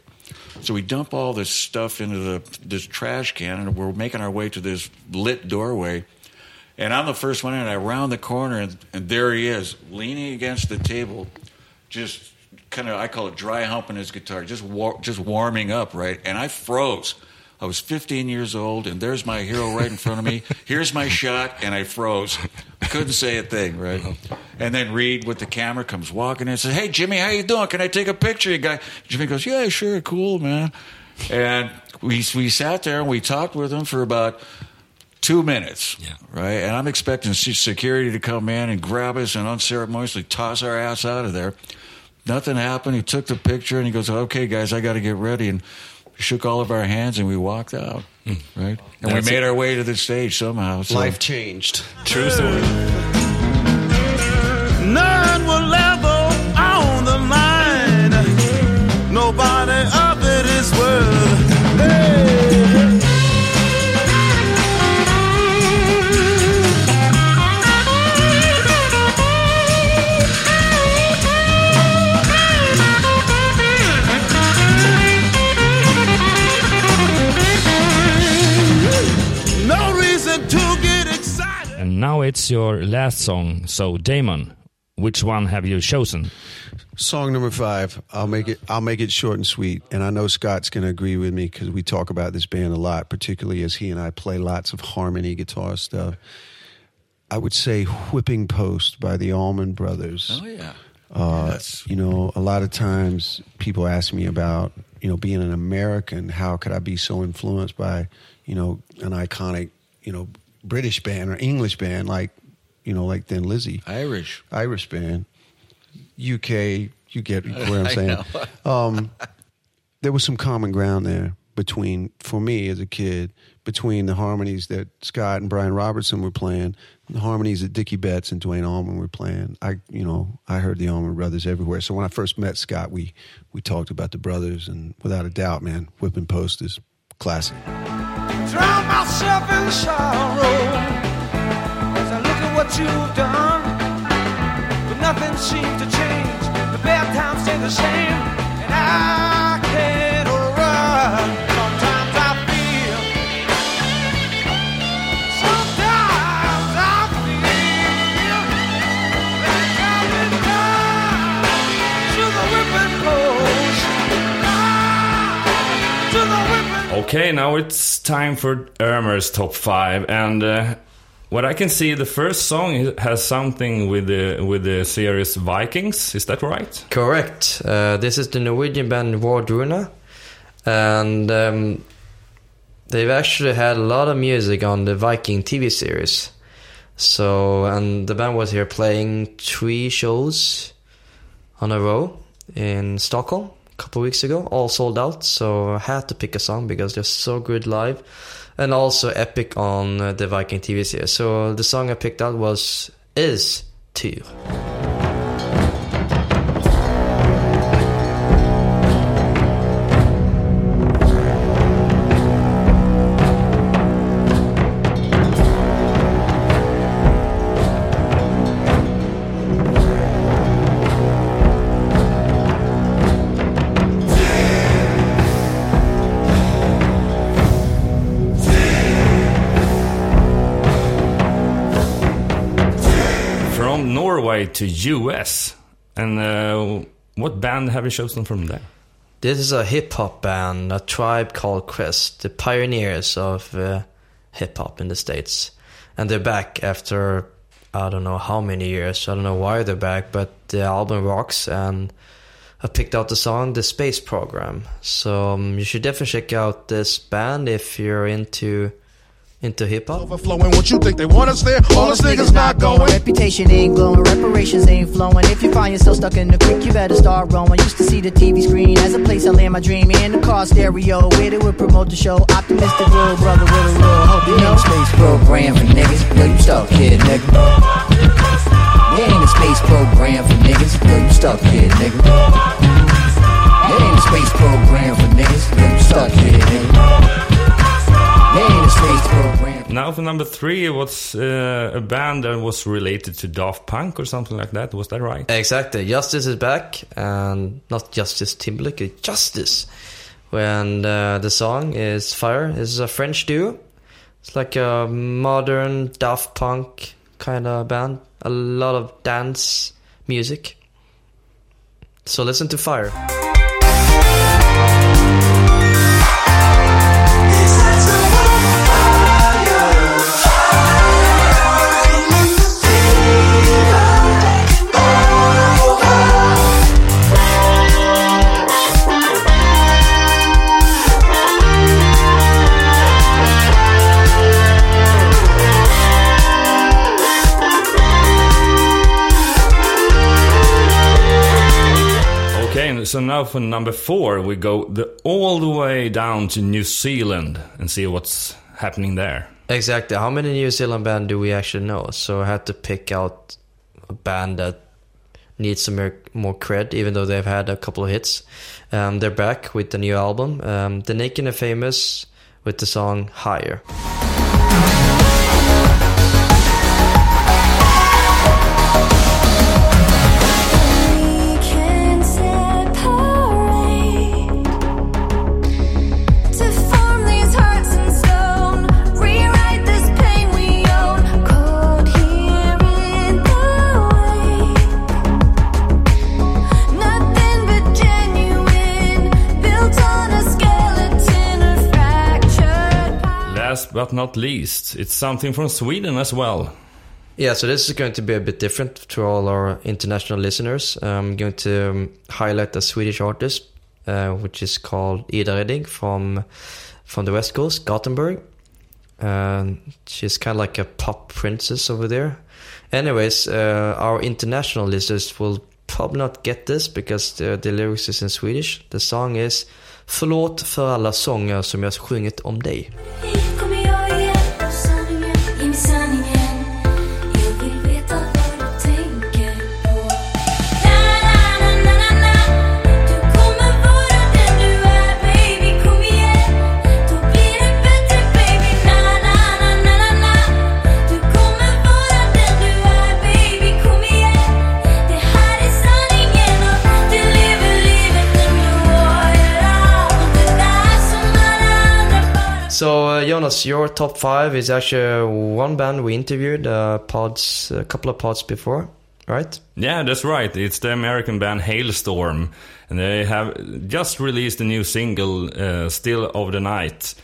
So we dump all this stuff into the this trash can, and we're making our way to this lit doorway. And I'm the first one in. And I round the corner, and, and there he is, leaning against the table, just kind of I call it dry humping his guitar, just war, just warming up, right? And I froze. I was 15 years old, and there's my hero right in front of me. Here's my shot, and I froze. Couldn't say a thing, right? And then Reed with the camera comes walking in and says, "Hey, Jimi, how you doing? Can I take a picture?" You guy, Jimi goes, "Yeah, sure, cool, man." And we we sat there and we talked with him for about two minutes, Yeah. right? And I'm expecting se- security to come in and grab us and unceremoniously toss our ass out of there. Nothing happened. He took the picture and he goes, "Okay, guys, I got to get ready." And shook all of our hands and we walked out, hmm. right? And That's we made it. our way to the stage somehow. So. Life changed. True story. Now it's your last song. So, Damon, which one have you chosen? Song number five. I'll make it. I'll make it short and sweet. And I know Scott's going to agree with me because we talk about this band a lot, particularly as he and I play lots of harmony guitar stuff. I would say "Whipping Post" by the Allman Brothers. Oh yeah. Uh, That's- you know, a lot of times people ask me about, you know, being an American, how could I be so influenced by, you know, an iconic, you know, British band or English band like, you know, like Thin Lizzy, Irish. Irish band, UK, you get what I'm saying. um, there was some common ground there between, for me as a kid, between the harmonies that Scott and Brian Robertson were playing, the harmonies that Dickey Betts and Duane Allman were playing. I, you know, I heard the Allman Brothers everywhere. So when I first met Scott, we we talked about the brothers, and without a doubt, man, Whipping Post is classic. Drown myself in sorrow as I look at what you've done. But nothing seems to change. The bad times stay the same, and I Okay, now it's time for Ömer's top five, and uh, what I can see, the first song has something with the with the series Vikings. Is that right? Correct. Uh, this is the Norwegian band Wardruna, and um, they've actually had a lot of music on the Viking TV series. So, and the band was here playing three shows on a row in Stockholm couple weeks ago, all sold out. So I had to pick a song because they're so good live, and also epic on uh, the Viking TV series. So the song I picked out was "Is Tyr." Norway to US, and uh, what band have you chosen from there? This is a hip hop band, a tribe called Quest, the pioneers of uh, hip hop in the States. And they're back after I don't know how many years. I don't know why they're back, but the album rocks and I picked out the song "The Space Program." So um, you should definitely check out this band if you're into into hip hop. Overflowing what you think they want us there. All us niggas not going. Reputation ain't glowing, reparations ain't flowing. If you find yourself stuck in the creek, you better start rowing. Used to see the TV screen as a place I land my dream in the car stereo. Where they would promote the show. Optimistic little brother with a little hope. You know, space program for niggas. Yo, you stuck here, nigga. There ain't a space program for niggas. Yo, you stuck here, nigga. There ain't a space program for niggas. Yo, you stuck here, nigga. Now for number three, it was uh, a band that was related to Daft Punk or something like that. Was that right? Exactly. Justice is back, and not Justice Timberlake, Justice. When uh, the song is Fire, is a French duo. It's like a modern Daft Punk kind of band. A lot of dance music. So listen to Fire. So now for number four, we go the, all the way down to New Zealand and see what's happening there. Exactly. How many New Zealand band do we actually know? So I had to pick out a band that needs some more, cred, even though they've had a couple of hits. Um, they're back with the new album. Um, the Naked and Famous with the song Higher. But not least, it's something from Sweden as well. Yeah, so this is going to be a bit different to all our international listeners. I'm going to um, highlight a Swedish artist, uh, which is called Ida Redig from from the West Coast, Gothenburg. Um, she's kind of like a pop princess over there. Anyways, uh, our international listeners will probably not get this because the, the lyrics is in Swedish. The song is Förlåt för alla sånger som jag sjungit om dig. Your top five is actually one band we interviewed uh, pods a couple of pods before, right? Yeah, that's right. It's the American band Halestorm, and they have just released a new single, uh, "Still of the Night,"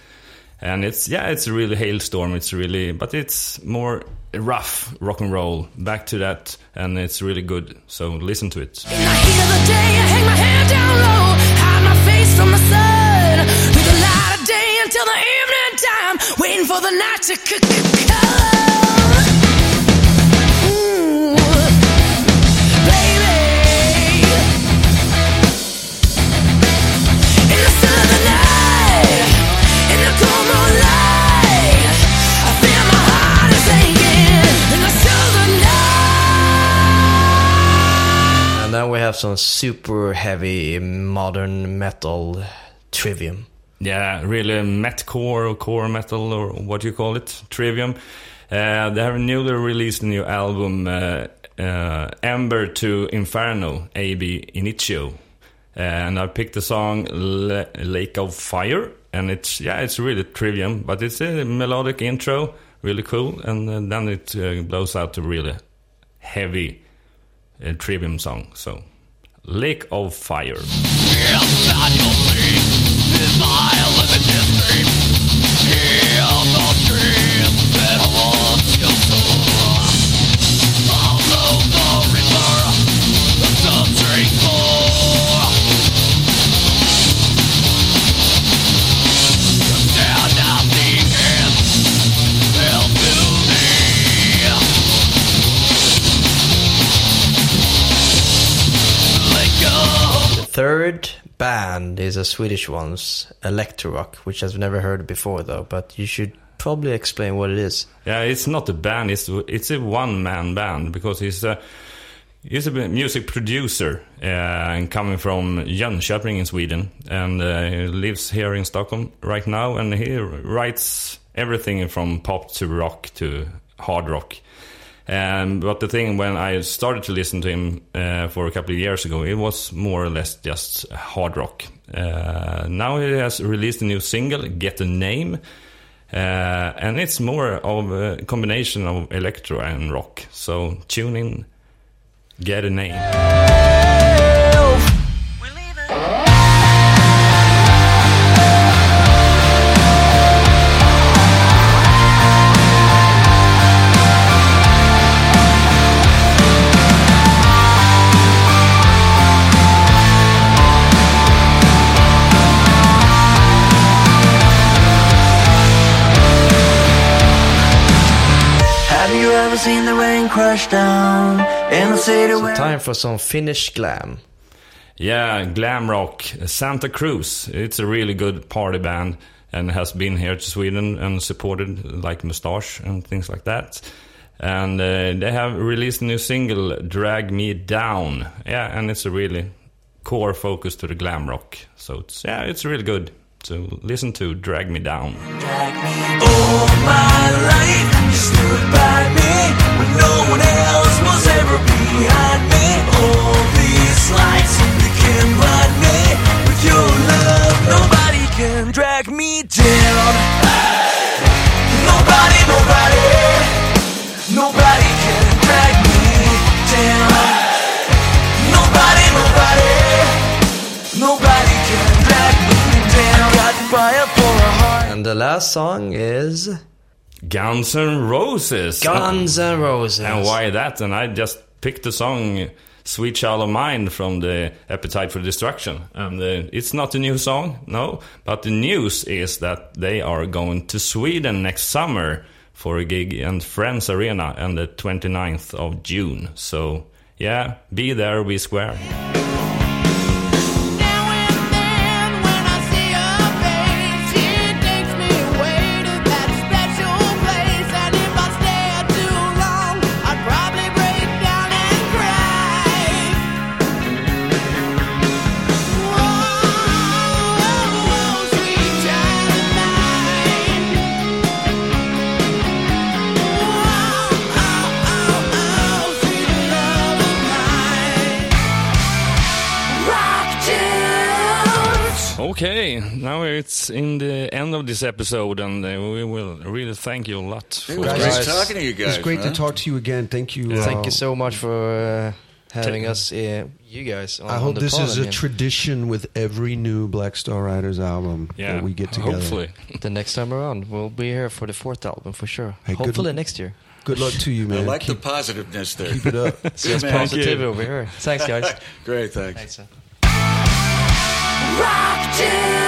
and it's yeah, it's really Halestorm. It's really, but it's more rough rock and roll. Back to that, and it's really good. So listen to it. Waiting for the night to c- c- come. Ooh, baby. In the still of the night, in the cold moonlight, I feel my heart is aching. In the still of the night. And then we have some super heavy modern metal trivium. Yeah, really metcore or core metal or what you call it, Trivium. Uh, they have newly released a new album, uh, uh, Ember to Inferno, AB Initio. Uh, and I picked the song Lake of Fire, and it's yeah, it's really Trivium, but it's a melodic intro, really cool, and uh, then it uh, blows out to really heavy Trivium song. So, Lake of Fire. A Swedish one, Electro Rock, which I've never heard before though. But you should probably explain what it is. Yeah, it's not a band. It's it's a one man band because he's a he's a music producer uh, and coming from Jönköping in Sweden, and uh, lives here in Stockholm right now, and he writes everything from pop to rock to hard rock. Um, but the thing when I started to listen to him uh, for a couple of years ago, it was more or less just hard rock. Uh, now he has released a new single, "Get a Name," uh, and it's more of a combination of electro and rock. So tune in, get a name. Down in the city So time for some Finnish glam. Yeah, glam rock, Santa Cruz. It's a really good party band and has been here to Sweden and supported like Mustasch and things like that. And uh, they have released a new single, Drag Me Down. Yeah, and it's a really core focus to the glam rock. So it's yeah, it's really good. So listen to Drag Me Down. all my life stood by me when no one else was ever behind me. All these lights you can blind me with your love. Nobody can drag me down. Nobody, nobody, nobody can drag me down. Nobody, nobody, nobody can drag me down. Got fire for a heart. And the last song is Guns N' Roses. Guns N' Roses. And why that? And I just picked the song Sweet Child of Mine from the Appetite for Destruction. And uh, it's not a new song, no. But the news is that they are going to Sweden next summer for a gig in Friends Arena on the 29th of June. So, yeah, be there, be square. Now it's in the end of this episode, and uh, we will really thank you a lot. It for was Guys, great Guys, talking to you guys. It's great man. to talk to you again. Thank you. uh, Thank you so much for uh, having us, uh, you guys. On, I on hope the this pod is a tradition with every new Black Star Riders album Yeah, that we get together. Hopefully. the next time around. We'll be here for the fourth album for sure. Hey, Hopefully next year. Good luck to you, man I like keep, the positiveness there. keep it up. Good man. Positive over here. Thanks, guys. Great, thanks. Thanks. Sir.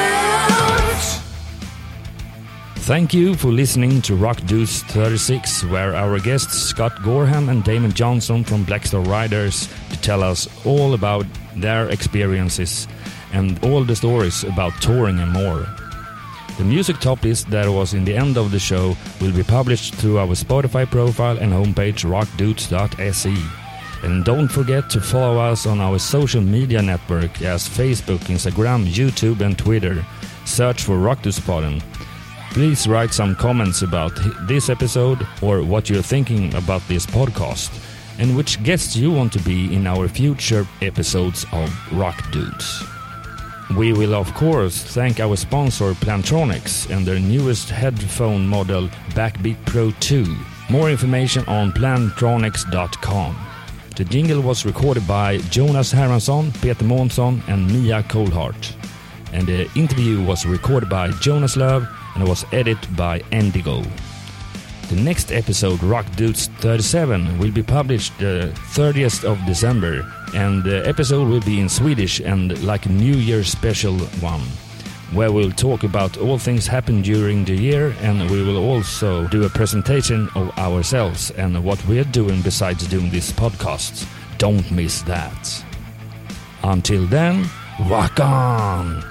Thank you for listening to Rock Dudes 36, where our guests Scott Gorham and Damon Johnson from Blackstar Riders to tell us all about their experiences and all the stories about touring and more. The music top list that was in the end of the show will be published through our Spotify profile and homepage rockdudes.se. And don't forget to follow us on our social media network as Facebook, Instagram, YouTube, and Twitter. Search for Rockdudespodden. Please write some comments about this episode or what you're thinking about this podcast and which guests you want to be in our future episodes of Rock Dudes. We will, of course, thank our sponsor Plantronics and their newest headphone model Backbeat Pro 2. More information on plantronics.com. The jingle was recorded by Jonas Hermansson, Peter Månsson, and Mia Colhart. And the interview was recorded by Jonas Löv and was edited by Endigo. The next episode, Rock Dudes 37, will be published the 30th of December, and the episode will be in Swedish and like a New Year special one, where we'll talk about all things happened during the year, and we will also do a presentation of ourselves and what we're doing besides doing this podcast. Don't miss that. Until then, Rock on!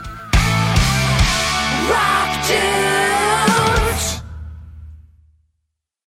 Rock